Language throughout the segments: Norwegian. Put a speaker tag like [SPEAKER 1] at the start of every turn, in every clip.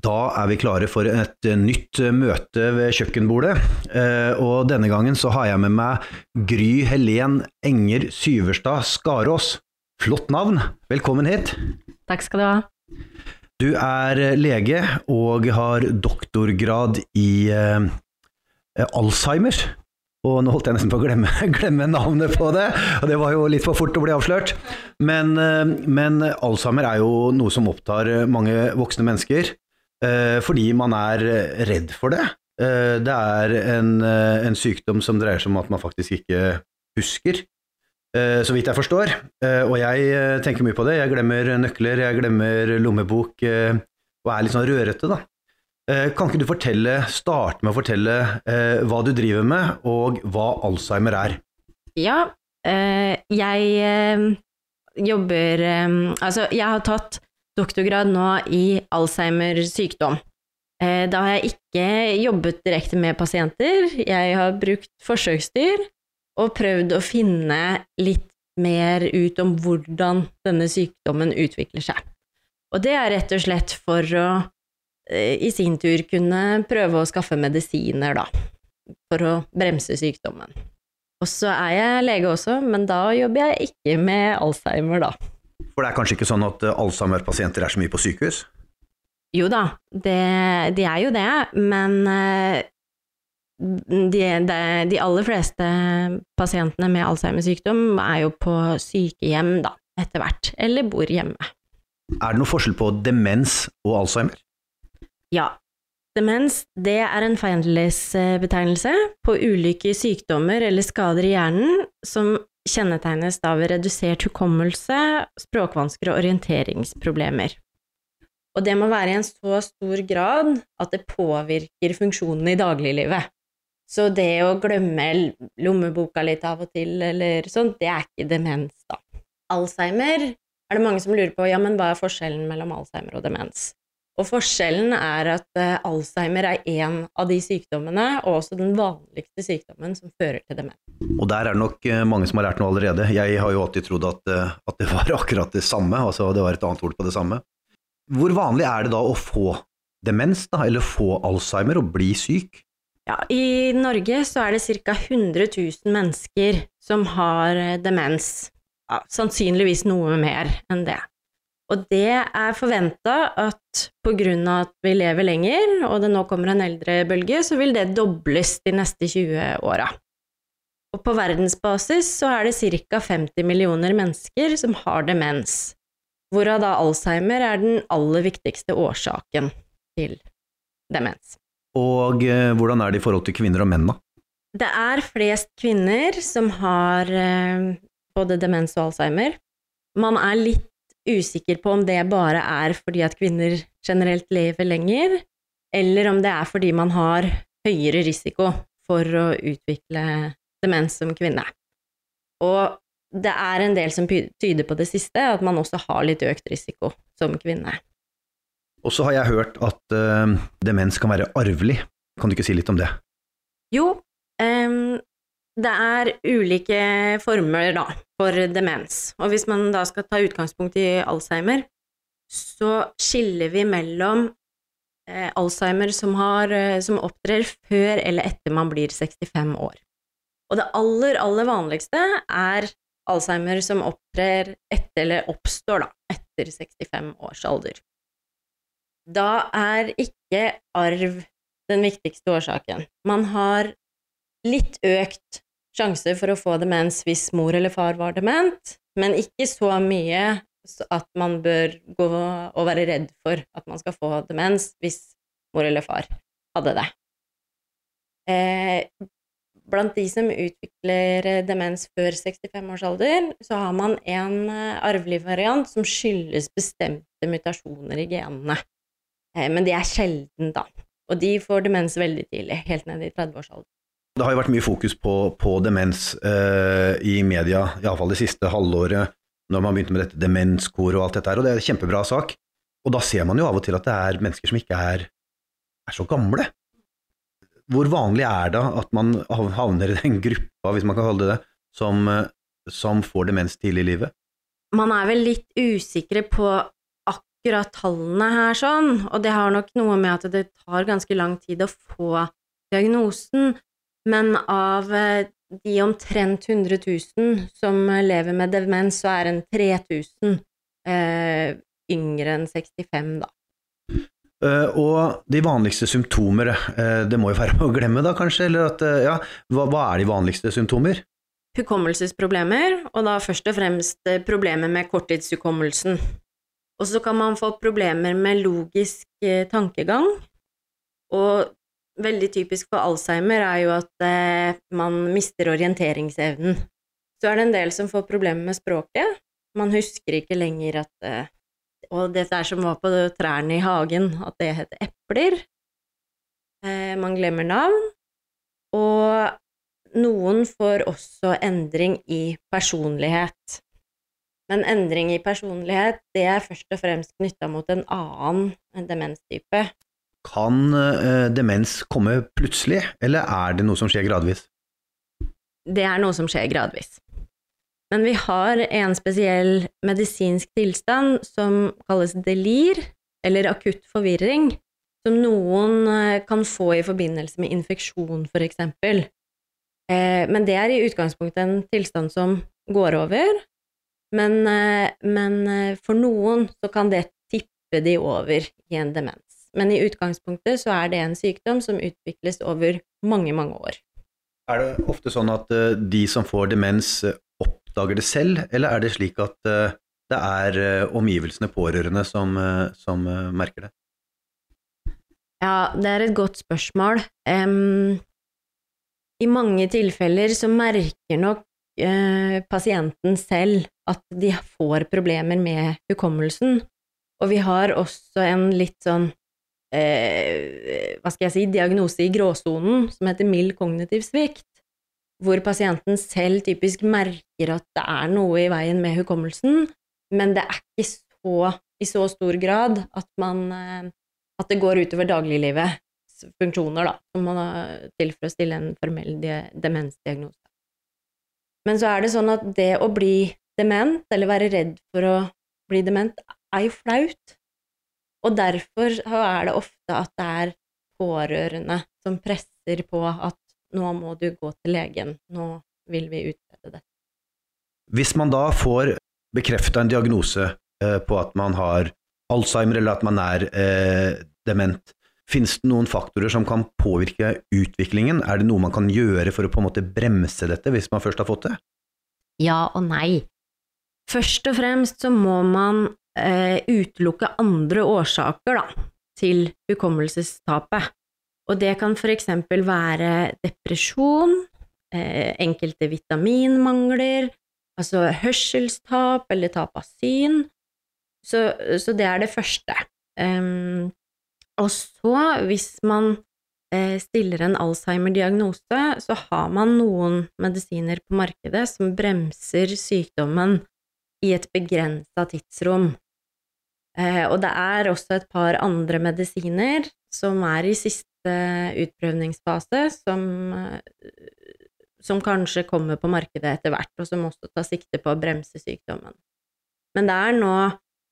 [SPEAKER 1] Da er vi klare for et nytt møte ved kjøkkenbordet. Eh, og denne gangen så har jeg med meg Gry Helen Enger Syverstad Skarås. Flott navn, velkommen hit.
[SPEAKER 2] Takk skal du ha.
[SPEAKER 1] Du er lege og har doktorgrad i eh, Alzheimer. Og nå holdt jeg nesten på å glemme, glemme, navnet på det, og det var jo litt for fort å bli avslørt. Men, eh, men Alzheimer er jo noe som opptar mange voksne mennesker. Eh, fordi man er redd for det. Eh, det er en, eh, en, sykdom som dreier seg om at man faktisk ikke husker, så vidt jeg forstår. Og jeg tenker mye på det. Jeg glemmer nøkler, jeg glemmer lommebok, og er litt sånn rørete, da. Kan ikke du fortelle, starte med å fortelle hva du driver med, og hva Alzheimer er?
[SPEAKER 2] Ja, jeg jobber Altså, jeg har tatt doktorgrad nå i Alzheimers sykdom. Eh, da har jeg ikke jobbet direkte med pasienter, jeg har brukt forsøksdyr og prøvd å finne litt mer ut om hvordan denne sykdommen utvikler seg. Og det er rett og slett for å eh, i sin tur kunne prøve å skaffe medisiner, da, for å bremse sykdommen. Og så er jeg lege også, men da jobber jeg ikke med Alzheimer, da.
[SPEAKER 1] For det er kanskje ikke sånn at eh, Alzheimer-pasienter er så mye på sykehus?
[SPEAKER 2] Jo da, det, de er jo det, men eh, de, de, de, aller fleste pasientene med Alzheimer-sykdom er jo på sykehjem da, etter hvert, eller bor hjemme.
[SPEAKER 1] Er det noe forskjell på demens og Alzheimer?
[SPEAKER 2] Ja. Demens det er en fellesbetegnelse på ulike sykdommer eller skader i hjernen som kjennetegnes da ved redusert hukommelse, språkvansker og orienteringsproblemer. Og det må være i en så stor grad at det påvirker funksjonene i dagliglivet. Så det å glemme lommeboka litt av og til, eller sånt, det er ikke demens, da. Alzheimer er det mange som lurer på, ja, men hva er forskjellen mellom Alzheimer og demens? Og forskjellen er at uh, Alzheimer er en av de sykdommene, og også den vanligste sykdommen som fører til demens.
[SPEAKER 1] Og der er det nok uh, mange som har lært noe allerede. Jeg har jo alltid trodd at, uh, at, det var akkurat det samme, altså det var et annet ord på det samme. Hvor vanlig er det da å få demens, da, eller få Alzheimer og bli syk?
[SPEAKER 2] Ja, I Norge så er det ca. 100 000 mennesker som har demens. Ja, sannsynligvis noe mer enn det. Og det er forventa at av at vi lever lenger, og det nå kommer en eldrebølge, så vil det dobles de neste 20 åra. Og på verdensbasis så er det ca. 50 millioner mennesker som har demens, hvorav da Alzheimer er den aller viktigste årsaken til demens.
[SPEAKER 1] Og eh, hvordan er det i forhold til kvinner og menn, da?
[SPEAKER 2] Det er flest kvinner som har eh, både demens og Alzheimer. Man er litt usikker på om det bare er fordi at kvinner generelt lever lenger, eller om det er fordi man har høyere risiko for å utvikle demens som kvinne. Og det er en del som tyder på det siste, at man også har litt økt risiko som kvinne.
[SPEAKER 1] Og så har jeg hørt at uh, demens kan være arvelig. Kan du ikke si litt om det?
[SPEAKER 2] Jo, um, det er ulike former da, for demens, og hvis man da skal ta utgangspunkt i Alzheimer, så skiller vi mellom eh, Alzheimer som, har, eh, som opptrer før eller etter man blir 65 år. Og det aller, aller vanligste er Alzheimer som opptrer etter, eller oppstår da, etter 65 års alder. Da er ikke arv den viktigste årsaken. Man har litt økt sjanse for å få demens hvis mor eller far var dement, men ikke så mye at man bør gå og være redd for at man skal få demens hvis mor eller far hadde det. Eh, blant de som utvikler demens før 65 års alder, så har man en eh, arvelig variant som skyldes bestemte mutasjoner i genene. Eh, men de er sjelden, da. Og de får demens veldig tidlig, helt ned i 30-årsalderen.
[SPEAKER 1] Det har jo vært mye fokus på, på demens eh, i media, iallfall det siste halvåret, når man begynte med dette demenskoret og alt dette her, og det er en kjempebra sak. Og da ser man jo av og til at det er mennesker som ikke er, er så gamle. Hvor vanlig er det at man havner i den gruppa, hvis man kan kalle det det, som, som får demens tidlig i livet?
[SPEAKER 2] Man er vel litt usikre på akkurat tallene her sånn, og det har nok noe med at det tar ganske lang tid å få diagnosen, men av eh, de omtrent 100 000 som lever med demens, så er en 3000 eh, yngre enn 65, da.
[SPEAKER 1] Uh, og de vanligste symptomer, uh, det må jo være å glemme da, kanskje? Eller at, uh, ja, hva, hva, er de vanligste symptomer?
[SPEAKER 2] Hukommelsesproblemer, og da først og fremst problemer med korttidshukommelsen. Og så kan man få problemer med logisk tankegang, og veldig typisk for Alzheimer er jo at man mister orienteringsevnen. Så er det en del som får problemer med språket. Man husker ikke lenger at og dette er som var på trærne i hagen, at det heter epler. Eh, man glemmer navn. Og noen får også endring i personlighet. Men endring i personlighet, det er først og fremst knytta mot en annen demenstype.
[SPEAKER 1] Kan eh, demens komme plutselig, eller er det noe som skjer gradvis?
[SPEAKER 2] Det er noe som skjer gradvis. Men vi har en spesiell medisinsk tilstand som kalles delir, eller akutt forvirring, som noen eh, kan få i forbindelse med infeksjon, eksempel. Eh, men det er i utgangspunktet en tilstand som går over, men, men for noen så kan det tippe de over i en demens. Men i utgangspunktet så er det en sykdom som utvikles over mange, mange år.
[SPEAKER 1] Er det ofte sånn at de som får demens, oppdager det selv, eller er det slik at uh, det er uh, omgivelsene, pårørende, som, uh, som merker det?
[SPEAKER 2] Ja, det er et godt spørsmål. Um, I mange tilfeller så merker nok pasienten selv at de får problemer med hukommelsen, og vi har også en litt sånn hva skal jeg si, diagnose i gråsonen som heter mild kognitiv svikt hvor pasienten selv typisk merker at det er noe i veien med hukommelsen, men det er ikke så, i så stor grad at, man, eh, at det går utover dagliglivets funksjoner, da, som har til for å stille en formell demensdiagnose. Men så er det sånn at det å bli dement, eller være redd for å bli dement, er jo flaut. Og derfor er det ofte at det er pårørende som presser på at nå må du gå til legen, nå vil vi utrede det.
[SPEAKER 1] Hvis man da får bekrefta en diagnose eh, på at man har Alzheimer eller at man er eh, dement, finnes det noen faktorer som kan påvirke utviklingen? Er det noe man kan gjøre for å på en måte bremse dette, hvis man først har fått det?
[SPEAKER 2] Ja og nei. Først og fremst så må man eh, utelukke andre årsaker da, til hukommelsestapet. Og det kan eksempel være depresjon, eh, enkelte vitaminmangler, altså hørselstap eller tap av syn. Så, så det er det første. Um, og så, hvis man eh, stiller en Alzheimer-diagnose, så har man noen medisiner på markedet som bremser sykdommen i et begrensa tidsrom. Eh, og det er også et par andre medisiner som er i siste utprøvningsfase som, som kanskje kommer på markedet etter hvert, og som også tar sikte på å bremse sykdommen. Men det er nå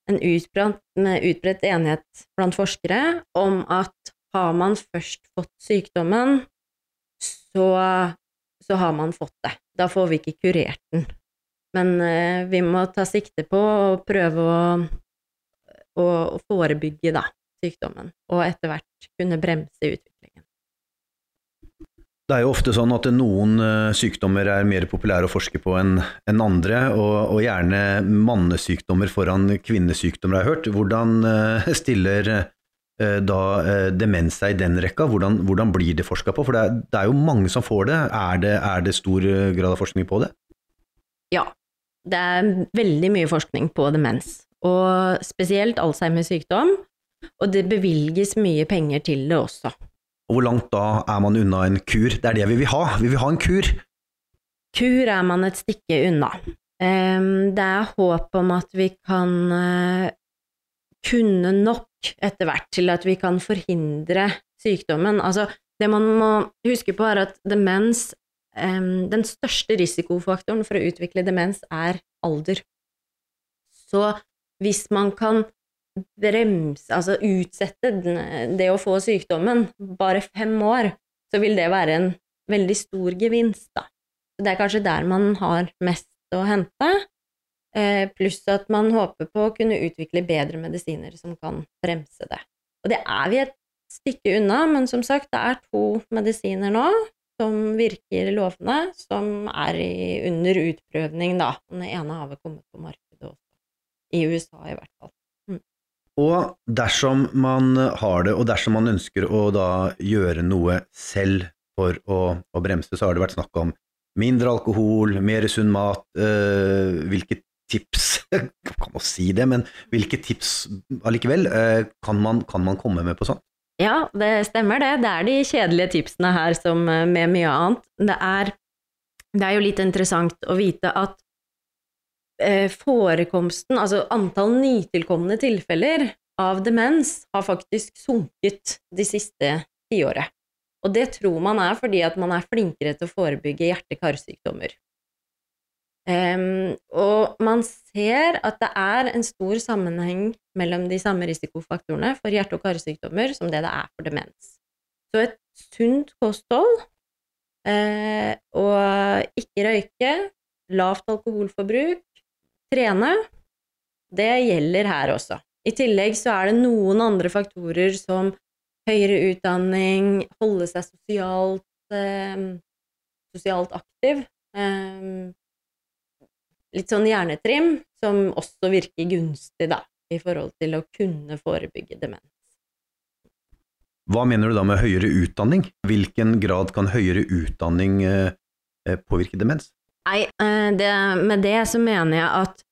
[SPEAKER 2] en utbredt, utbredt enighet blant forskere om at har man først fått sykdommen, så, så har man fått det. Da får vi ikke kurert den. Men eh, vi må ta sikte på å prøve å, å, forebygge, da sykdommen, og etter hvert kunne bremse utviklingen.
[SPEAKER 1] Det er jo ofte sånn at noen eh, sykdommer er mer populære å forske på enn en andre, og, og, gjerne mannesykdommer foran kvinnesykdommer, har jeg hørt. Hvordan eh, stiller eh, da demens seg i den rekka? Hvordan, hvordan blir det forska på? For det er, det er, jo mange som får det. Er, det. er det stor grad av forskning på det?
[SPEAKER 2] Ja, det er veldig mye forskning på demens, og spesielt Alzheimers sykdom og det bevilges mye penger til det også.
[SPEAKER 1] Og Hvor langt da er man unna en kur? Det er det vi vil ha, vi vil ha en kur.
[SPEAKER 2] Kur er man et stykke unna. Det er håp om at vi kan eh, kunne nok etter hvert til at vi kan forhindre sykdommen. Altså, det man må huske på, er at demens Den største risikofaktoren for å utvikle demens er alder. Så hvis man kan bremse, altså utsette det å få sykdommen bare fem år, så vil det være en veldig stor gevinst, da. Så det er kanskje der man har mest å hente, eh, pluss at man håper på å kunne utvikle bedre medisiner som kan bremse det. Og det er vi et stykke unna, men som sagt, det er to medisiner nå som virker lovende, som er i, under utprøvning, da. Den ene har vel kommet på markedet også. I USA, i hvert fall.
[SPEAKER 1] Og dersom man har det, og dersom man ønsker å da gjøre noe selv for å, å bremse, så har det vært snakk om mindre alkohol, mer sunn mat. øh, hvilke tips Kan man si det, men hvilke tips allikevel øh, kan, man, kan man komme med på sånt?
[SPEAKER 2] Ja, det stemmer det. Det er de kjedelige tipsene her som eh, med mye annet. Det er, det er jo litt interessant å vite at eh, forekomsten, altså antall nytilkomne tilfeller av demens, har faktisk sunket de siste tiåret. Og det tror man er fordi at man er flinkere til å forebygge hjerte-karsykdommer. Em, og man ser at det er en stor sammenheng mellom de samme risikofaktorene for hjerte- og karsykdommer som det det er for demens. Så et sunt kosthold, uh, og ikke røyke, lavt alkoholforbruk, trene, det gjelder her også. I tillegg så er det noen andre faktorer som høyere utdanning, holde seg sosialt, eh, sosialt aktiv, eh, litt sånn hjernetrim, som også virker gunstig, da, i forhold til å kunne forebygge demens.
[SPEAKER 1] Hva mener du da med høyere utdanning? Hvilken grad kan høyere utdanning eh, eh, påvirke demens?
[SPEAKER 2] Nei, eh, det, med det så mener jeg at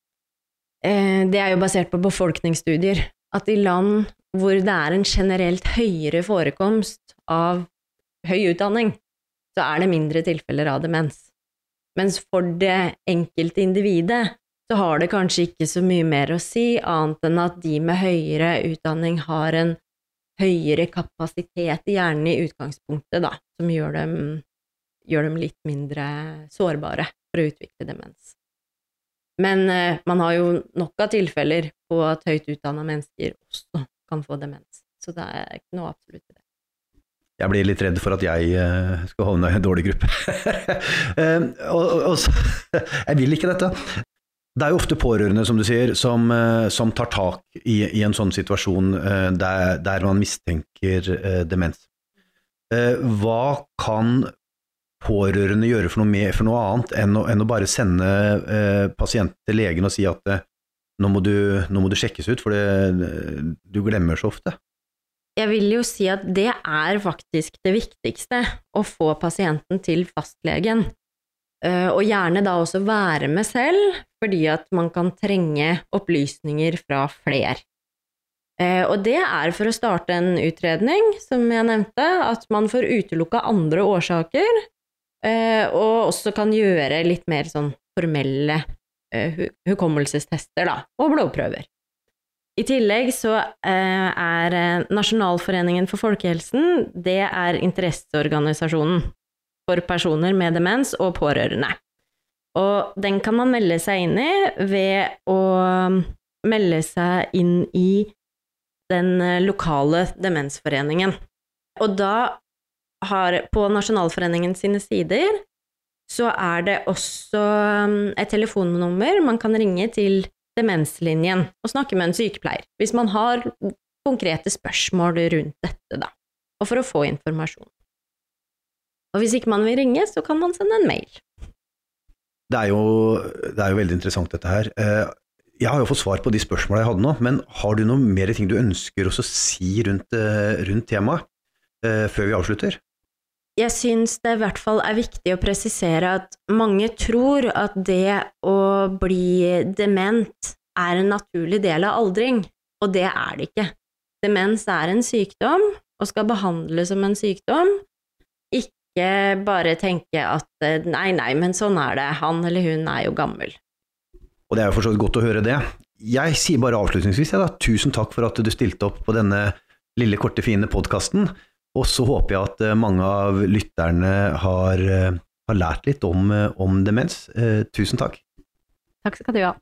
[SPEAKER 2] eh, det er jo basert på befolkningsstudier. At i land hvor det er en generelt høyere forekomst av høy utdanning, så er det mindre tilfeller av demens. Mens for det enkelte individet så har det kanskje ikke så mye mer å si, annet enn at de med høyere utdanning har en høyere kapasitet i hjernen i utgangspunktet, da, som gjør dem, gjør dem litt mindre sårbare for å utvikle demens. Men eh, man har jo nok av tilfeller på at høyt utdanna mennesker også kan få demens, så det er ikke noe absolutt i det.
[SPEAKER 1] Jeg blir litt redd for at jeg eh, skal havne i en dårlig gruppe. Eh, og, og, jeg vil ikke dette. Det er jo ofte pårørende, som du sier, som, eh, som tar tak i, i en sånn situasjon der, der man mistenker demens. Hva kan pårørende gjøre for noe, med, for noe annet enn å, enn å bare sende eh, pasienten til legen og si at nå, må du, nå må du sjekkes ut, for det, du glemmer så ofte?
[SPEAKER 2] Jeg vil jo si at det er faktisk det viktigste, å få pasienten til fastlegen. Eh, Og gjerne da også være med selv, fordi at man kan trenge opplysninger fra fler. Eh, Og det er for å starte en utredning, som jeg nevnte, at man får utelukka andre årsaker, eh, og også kan gjøre litt mer sånn formelle hukommelsestester, da, og blodprøver. I tillegg så eh, er eh, Nasjonalforeningen for folkehelsen det er interesseorganisasjonen for personer med demens og pårørende. Og den kan man melde seg inn i ved å melde seg inn i den eh, lokale demensforeningen. Og da har på Nasjonalforeningen sine sider så er det også um, et telefonnummer man kan ringe til demenslinjen og snakke med en sykepleier hvis man har konkrete spørsmål rundt dette, da, og for å få informasjon. Og hvis ikke man vil ringe, så kan man sende en mail.
[SPEAKER 1] Det er, jo, det er jo veldig interessant dette her. Eh, Jeg har jo fått svar på de spørsmåla jeg hadde nå, men har du noe mer ting du ønsker å si rundt, eh, rundt temaet eh, før vi avslutter?
[SPEAKER 2] Jeg syns det i hvert fall er viktig å presisere at mange tror at det å bli dement er en naturlig del av aldring, og det er det ikke. Demens er en sykdom og skal behandles som en sykdom, ikke bare tenke at eh, nei, nei, men sånn er det, han eller hun er jo gammel.
[SPEAKER 1] Og det er jo for så vidt godt å høre det. Jeg sier bare avslutningsvis ja, da, tusen takk for at du stilte opp på denne lille, korte, fine podkasten. Og så håper jeg at eh, mange av lytterne har, eh, har lært litt om, eh, om demens. Tusen takk.
[SPEAKER 2] Takk skal du ha.